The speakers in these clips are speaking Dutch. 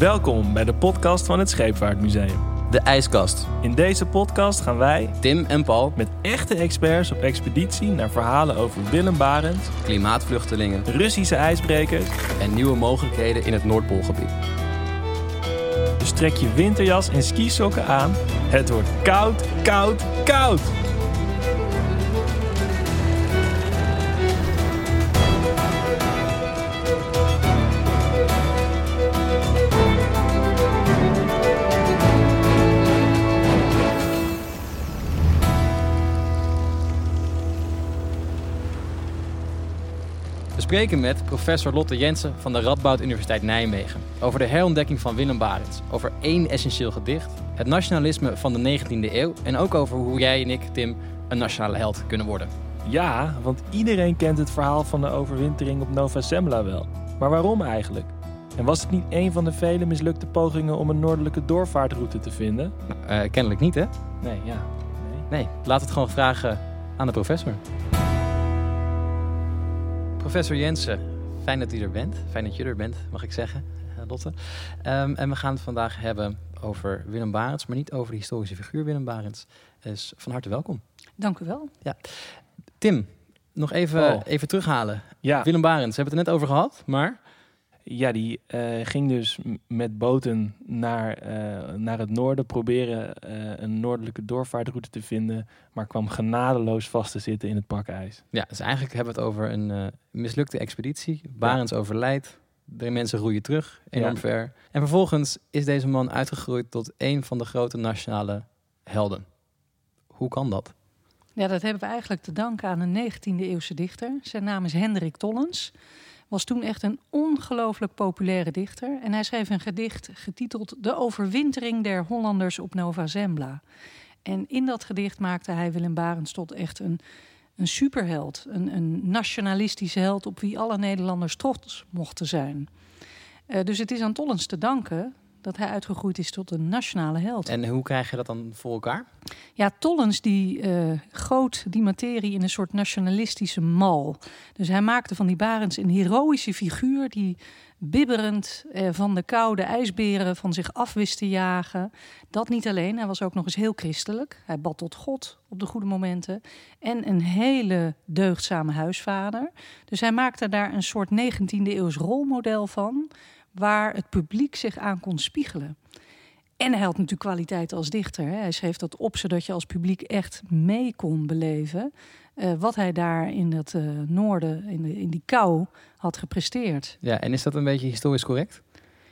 Welkom bij de podcast van het Scheepvaartmuseum. De IJskast. In deze podcast gaan wij Tim en Paul, met echte experts op expeditie naar verhalen over Willem Barents, klimaatvluchtelingen Russische ijsbrekers. en nieuwe mogelijkheden in het Noordpoolgebied. Dus trek je winterjas en skisokken aan. Het wordt koud, koud, koud. We spreken met professor Lotte Jensen van de Radboud Universiteit Nijmegen over de herontdekking van Willem Barents, over één essentieel gedicht, het nationalisme van de 19e eeuw en ook over hoe jij en ik, Tim, een nationale held kunnen worden. Ja, want iedereen kent het verhaal van de overwintering op Nova Zembla wel. Maar waarom eigenlijk? En was het niet een van de vele mislukte pogingen om een noordelijke doorvaartroute te vinden? Nou, eh, kennelijk niet, hè? Nee, ja. Nee. Nee, we het gewoon vragen aan de professor. Professor Jensen, fijn dat u er bent. Fijn dat je er bent, mag ik zeggen, eh, Lotte. Ehm, en we gaan het vandaag hebben over Willem Barents, maar niet over de historische figuur Willem Barents. Dus van harte welkom. Dank u wel. Tim, nog even, Oh. even terughalen. Ja, Willem Barents, we hebben het er net over gehad, maar ja, die eh, ging dus met boten naar, eh, naar het noorden proberen eh, een noordelijke doorvaartroute te vinden, maar kwam genadeloos vast te zitten in het pakijs. ja, dus eigenlijk hebben we het over een eh, mislukte expeditie. Barents overlijdt, de mensen roeien terug, enorm Ja. ver. En vervolgens is deze man uitgegroeid tot een van de grote nationale helden. Hoe kan dat? Ja, dat hebben we eigenlijk te danken aan een 19e eeuwse dichter. Zijn naam is Hendrik Tollens. Was toen echt een ongelooflijk populaire dichter. En hij schreef een gedicht getiteld De overwintering der Hollanders op Nova Zembla. En in dat gedicht maakte hij Willem Barents tot echt een, een superheld. Een, een nationalistische held op wie alle Nederlanders trots mochten zijn. Eh, dus het is aan Tollens te danken dat hij uitgegroeid is tot een nationale held. En hoe krijg je dat dan voor elkaar? Ja, Tollens die eh, goot die materie in een soort nationalistische mal. Dus hij maakte van die Barends een heroïsche figuur die bibberend eh, van de koude ijsberen van zich af wist te jagen. Dat niet alleen, hij was ook nog eens heel christelijk. Hij bad tot God op de goede momenten. En een hele deugdzame huisvader. Dus hij maakte daar een soort 19e eeuws rolmodel van... waar het publiek zich aan kon spiegelen. En hij had natuurlijk kwaliteiten als dichter. Hè. Hij schreef dat op zodat je als publiek echt mee kon beleven. eh, wat hij daar in het eh, noorden, in, de, in die kou, had gepresteerd. Ja, en is dat een beetje historisch correct?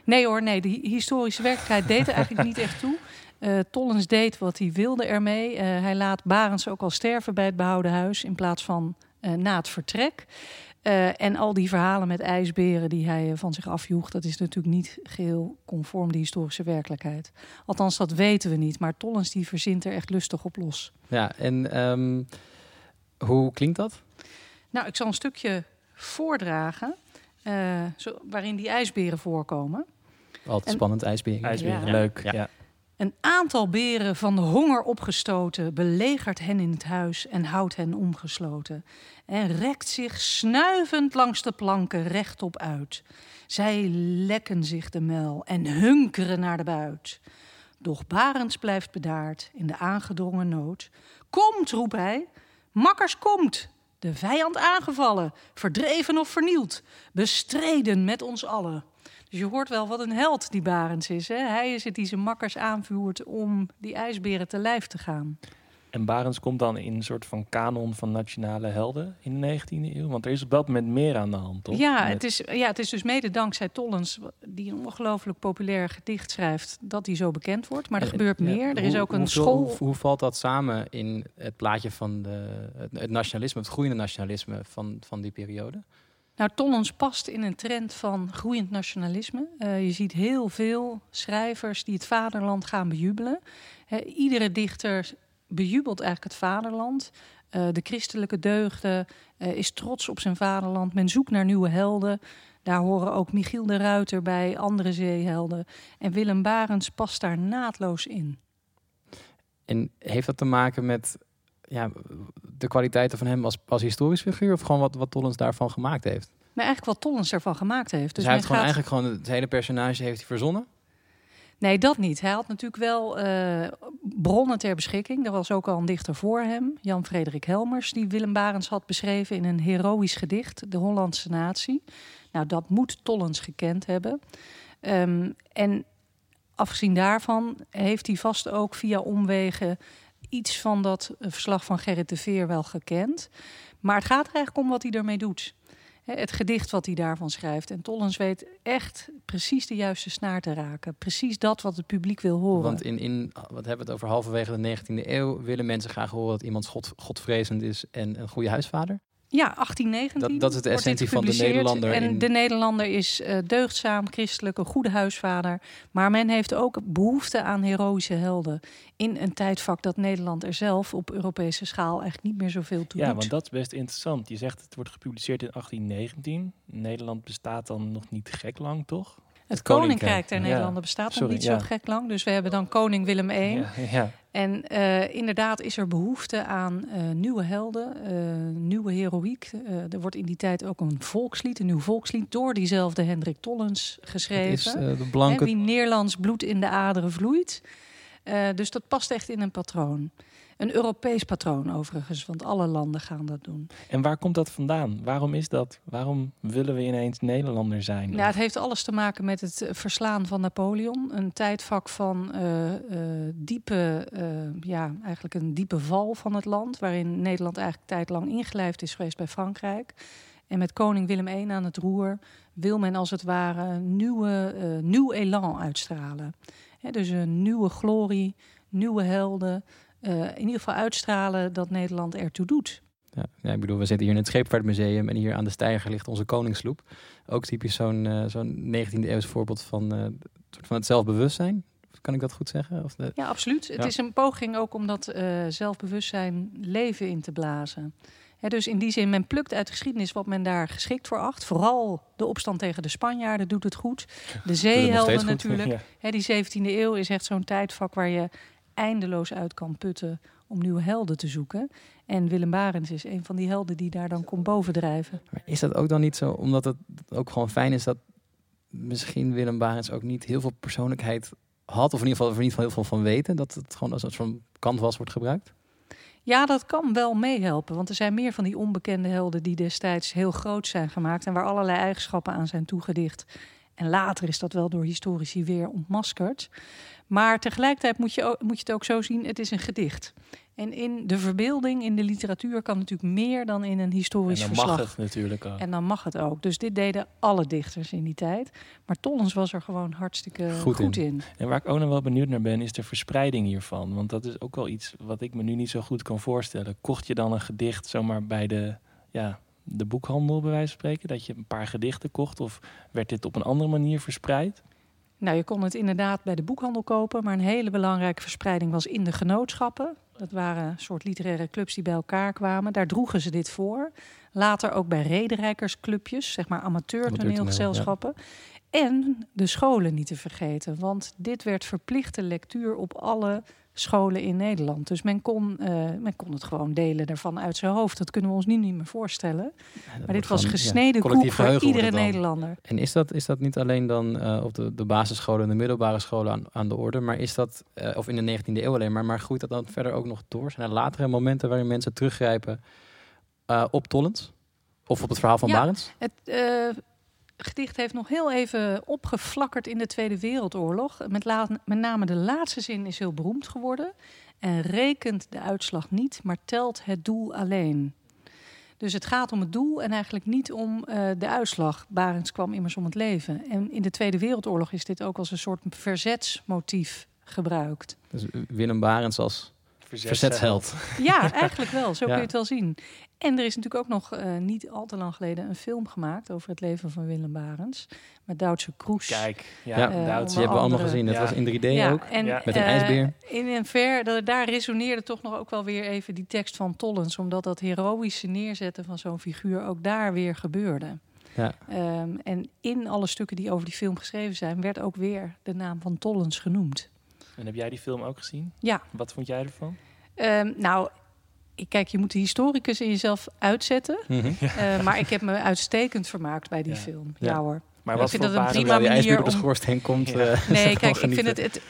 Nee hoor, nee, de hi- historische werkelijkheid deed er eigenlijk niet echt toe. Eh, Tollens deed wat hij wilde ermee. Hij laat Barends ook al sterven bij het behouden huis in plaats van na het vertrek. Eh, en al die verhalen met ijsberen die hij eh, van zich afjoeg, dat is natuurlijk niet geheel conform de historische werkelijkheid. Althans, dat weten we niet. Maar Tollens die verzint er echt lustig op los. Ja, en ehm, hoe klinkt dat? Nou, ik zal een stukje voordragen eh, zo, waarin die ijsberen voorkomen. Altijd En- spannend, ijsberen. IJsberen, Ja. leuk. Ja. Ja. Een aantal beren van de honger opgestoten belegert hen in het huis en houdt hen omgesloten. En rekt zich snuivend langs de planken rechtop uit. Zij lekken zich de mel en hunkeren naar de buit. Doch Barends blijft bedaard in de aangedrongen nood. Komt, roept hij, makkers komt! De vijand aangevallen, verdreven of vernield, bestreden met ons allen. Dus je hoort wel wat een held die Barends is. Hè? Hij is het die zijn makkers aanvuurt om die ijsberen te lijf te gaan. En Barends komt dan in een soort van kanon van nationale helden in de 19e eeuw. Want er is op dat moment meer aan de hand, toch? Ja Met- het, is, ja, het is dus mede dankzij Tollens, die een ongelooflijk populair gedicht schrijft, dat hij zo bekend wordt. Maar er En- gebeurt ja, meer. Er is hoe- ook een hoeveel- school. Hoe, hoe valt dat samen in het plaatje van de, het, het nationalisme, het groeiende nationalisme van, van die periode? Nou, Tollens past in een trend van groeiend nationalisme. Eh, je ziet heel veel schrijvers die het vaderland gaan bejubelen. Iedere dichter bejubelt eigenlijk het vaderland. Eh, de christelijke deugden eh, is trots op zijn vaderland. Men zoekt naar nieuwe helden. Daar horen ook Michiel de Ruiter bij, andere zeehelden. En Willem Barents past daar naadloos in. En heeft dat te maken met ja, de kwaliteiten van hem als, als historisch figuur? Of gewoon wat, wat Tollens daarvan gemaakt heeft? Maar eigenlijk wat Tollens ervan gemaakt heeft. Dus, Dus, hij heeft gewoon gaat- eigenlijk gewoon het hele personage heeft hij verzonnen? Nee, dat niet. Hij had natuurlijk wel uh, bronnen ter beschikking. Er was ook al een dichter voor hem, Jan Frederik Helmers, die Willem Barens had beschreven in een heroïsch gedicht, De Hollandse Natie. Nou, dat moet Tollens gekend hebben. Um, en afgezien daarvan heeft hij vast ook via omwegen iets van dat verslag van Gerrit de Veer wel gekend. Maar het gaat er eigenlijk om wat hij ermee doet het gedicht wat hij daarvan schrijft. En Tollens weet echt precies de juiste snaar te raken. Precies dat wat het publiek wil horen. Want in, in wat hebben we het over halverwege de 19e eeuw, willen mensen graag horen dat iemand God, godvrezend is en een goede huisvader? Ja, 1819. Dat, dat is de essentie van de Nederlander. En de Nederlander is uh, deugdzaam, christelijk, een goede huisvader. Maar men heeft ook behoefte aan heroïsche helden. In een tijdvak dat Nederland er zelf op Europese schaal eigenlijk niet meer zoveel toe Ja, want dat is best interessant. Je zegt het wordt gepubliceerd in 1819. Nederland bestaat dan nog niet gek lang, toch? Het, Koninkrijk der Nederlanden bestaat nog niet zo gek lang. Dus we hebben dan koning Willem I. Ja, ja. En uh, inderdaad is er behoefte aan uh, nieuwe helden, uh, nieuwe heroïek. er wordt in die tijd ook een volkslied, een nieuw volkslied... door diezelfde Hendrik Tollens geschreven. Is, de blanke... wie Nederlands bloed in de aderen vloeit. dus dat past echt in een patroon. Een Europees patroon overigens, want alle landen gaan dat doen. En waar komt dat vandaan? Waarom is dat? Waarom willen we ineens Nederlander zijn? Nou, het heeft alles te maken met het eh, verslaan van Napoleon. Een tijdvak van uh, uh, diepe, uh, ja, eigenlijk een diepe val van het land, waarin Nederland eigenlijk tijdlang ingelijfd is geweest bij Frankrijk. En met koning Willem I aan het roer wil men als het ware nieuwe, nieuw elan uitstralen. dus een nieuwe glorie, nieuwe helden, uh, in ieder geval uitstralen dat Nederland ertoe doet. Ja, ja, ik bedoel, we zitten hier in het Scheepvaartmuseum en hier aan de steiger ligt onze koningsloep. Ook typisch zo'n uh, zo'n 19e eeuws voorbeeld van, uh, van het zelfbewustzijn. Kan ik dat goed zeggen? Of de... Ja, absoluut. Het is een poging ook om dat zelfbewustzijn leven in te blazen. dus in die zin, men plukt uit de geschiedenis wat men daar geschikt voor acht. Vooral de opstand tegen de Spanjaarden doet het goed. De zeehelden natuurlijk. die 17e eeuw is echt zo'n tijdvak waar je eindeloos uit kan putten om nieuwe helden te zoeken. En Willem Barens is een van die helden die daar dan komt bovendrijven. Maar is dat ook dan niet zo, omdat het ook gewoon fijn is dat misschien Willem Barens ook niet heel veel persoonlijkheid had, of in ieder geval, in ieder geval heel veel van weten, dat het gewoon als een soort van canvas wordt gebruikt? Ja, dat kan wel meehelpen. Want er zijn meer van die onbekende helden die destijds heel groot zijn gemaakt en waar allerlei eigenschappen aan zijn toegedicht. En later is dat wel door historici weer ontmaskerd. Maar tegelijkertijd moet je, moet je het ook zo zien, het is een gedicht. En in de verbeelding, in de literatuur, kan natuurlijk meer dan in een historisch verslag. En dan mag het natuurlijk ook. En dan mag het ook. Dus dit deden alle dichters in die tijd. Maar Tollens was er gewoon hartstikke goed, in. En waar ik ook nog wel benieuwd naar ben, is de verspreiding hiervan. Want dat is ook wel iets wat ik me nu niet zo goed kan voorstellen. Kocht je dan een gedicht zomaar bij de, ja, de boekhandel, bij wijze van spreken? Dat je een paar gedichten kocht? Of werd dit op een andere manier verspreid? Nou, je kon het inderdaad bij de boekhandel kopen, maar een hele belangrijke verspreiding was in de genootschappen. Dat waren een soort literaire clubs die bij elkaar kwamen. Daar droegen ze dit voor. Later ook bij rederijkersclubjes, zeg maar amateur-toneelgezelschappen. En de scholen niet te vergeten, want dit werd verplichte lectuur op alle scholen in Nederland. Dus men kon, uh, men kon het gewoon delen ervan uit zijn hoofd. Dat kunnen we ons nu niet meer voorstellen. maar dit was gesneden ja, koek voor iedere Nederlander. En is dat, is dat niet alleen dan uh, op de, de basisscholen en de middelbare scholen aan, aan de orde, maar is dat, uh, of in de 19e eeuw alleen maar, maar groeit dat dan verder ook nog door? Zijn er latere momenten waarin mensen teruggrijpen op Tollens? Of op het verhaal van ja, Barends? Het, gedicht heeft nog heel even opgeflakkerd in de Tweede Wereldoorlog. Met, met name de laatste zin is heel beroemd geworden. En rekent de uitslag niet, maar telt het doel alleen. Dus het gaat om het doel en eigenlijk niet om uh, de uitslag. Barends kwam immers om het leven. En in de Tweede Wereldoorlog is dit ook als een soort verzetsmotief gebruikt. Dus Willem Barends als verzetsheld. Ja, eigenlijk wel. Zo kun je het wel zien. En er is natuurlijk ook nog uh, niet al te lang geleden een film gemaakt over het leven van Willem Barens. Met Duitse Kroes. Kijk, ja, ja. Uh, Duits. Die hebben we allemaal gezien. Dat was in 3D ook. En, met een uh, ijsbeer. In een ver, daar resoneerde toch nog ook wel weer even die tekst van Tollens. Omdat dat heroïsche neerzetten van zo'n figuur ook daar weer gebeurde. Ja. Um, en in alle stukken die over die film geschreven zijn, werd ook weer de naam van Tollens genoemd. En heb jij die film ook gezien? Ja. Wat vond jij ervan? Um, nou, kijk, je moet de historicus in jezelf uitzetten. Mm -hmm. uh, maar ik heb me uitstekend vermaakt bij die film. Ja, hoor. Maar ik wat vind voor dat een prima die manier op de om- schoorsteen komt. Ja. eh, Nee, kijk, ik vind het, het.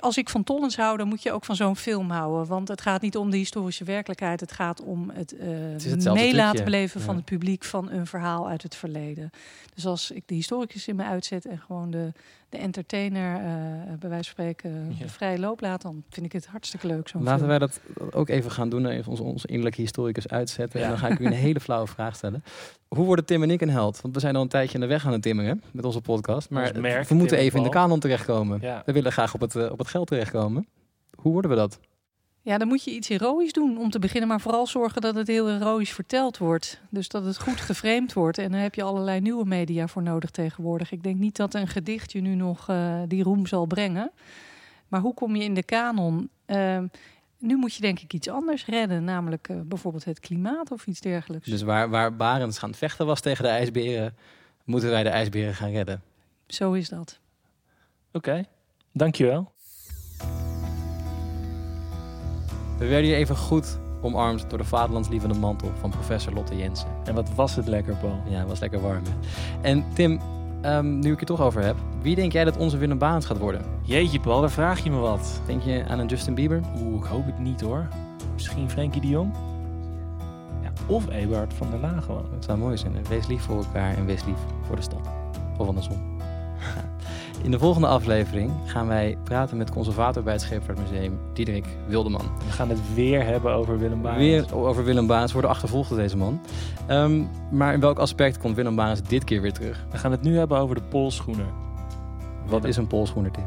Als ik van Tollens hou, dan moet je ook van zo'n film houden. Want het gaat niet om de historische werkelijkheid. Het gaat om het, eh is hetzelfde mee laten trucje. beleven van het publiek van een verhaal uit het verleden. Dus als ik de historicus in me uitzet en gewoon de, de entertainer, eh, bij wijze van spreken, Ja. de vrije loop laat, dan vind ik het hartstikke leuk. Zo'n Laten film. wij dat ook even gaan doen. Even onze, onze innerlijke historicus uitzetten. Ja. En dan ga ik u een hele flauwe vraag stellen. Hoe worden Tim en ik een held? Want we zijn al een tijdje aan de weg aan het met onze podcast. Maar Ons merk, we moeten even in de kanon terechtkomen. Ja. We willen graag op het, eh, op het geld terechtkomen. Hoe worden we dat? Ja, dan moet je iets heroïs doen om te beginnen, maar vooral zorgen dat het heel heroïs verteld wordt. Dus dat het goed geframed wordt. En daar heb je allerlei nieuwe media voor nodig tegenwoordig. Ik denk niet dat een gedicht je nu nog eh, die roem zal brengen. Maar hoe kom je in de kanon? Ehm, nu moet je denk ik iets anders redden, namelijk eh, bijvoorbeeld het klimaat of iets dergelijks. Dus waar, waar Barends gaan vechten was tegen de ijsberen, moeten wij de ijsberen gaan redden. Zo is dat. Oké, dankjewel. We werden hier even goed omarmd door de vaderlandslievende mantel van professor Lotte Jensen. En wat was het lekker, Paul. Ja, het was lekker warm. Hè? En Tim, ehm, nu ik het toch over heb, wie denk jij dat onze Willem gaat worden? Jeetje, Paul, daar vraag je me wat. Denk je aan een Justin Bieber? Oeh, ik hoop het niet hoor. Misschien Frenkie de Jong? Of Eberhard van der Laan gewoon. Het zou mooi zijn. hè? Wees lief voor elkaar en wees lief voor de stad. Of andersom. In de volgende aflevering gaan wij praten met conservator bij het Scheepvaartmuseum, Diederik Wildeman. We gaan het weer hebben over Willem Barends. Weer over Willem Barends worden achtervolgd door deze man. Ehm, maar in welk aspect komt Willem Barends dit keer weer terug? We gaan het nu hebben over de Poolschoener. Wat is een polschoener, Tim?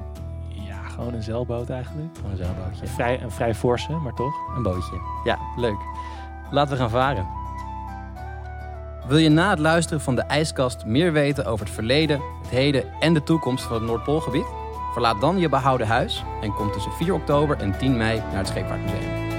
Ja, gewoon een zeilboot eigenlijk. Gewoon een zeilbootje. Een vrij, een vrij forse, maar toch. Een bootje. Ja, leuk. Laten we gaan varen. Wil je na het luisteren van de ijskast meer weten over het verleden, het heden en de toekomst van het Noordpoolgebied? Verlaat dan je behouden huis en kom tussen 4 oktober en 10 mei naar het Scheepvaartmuseum.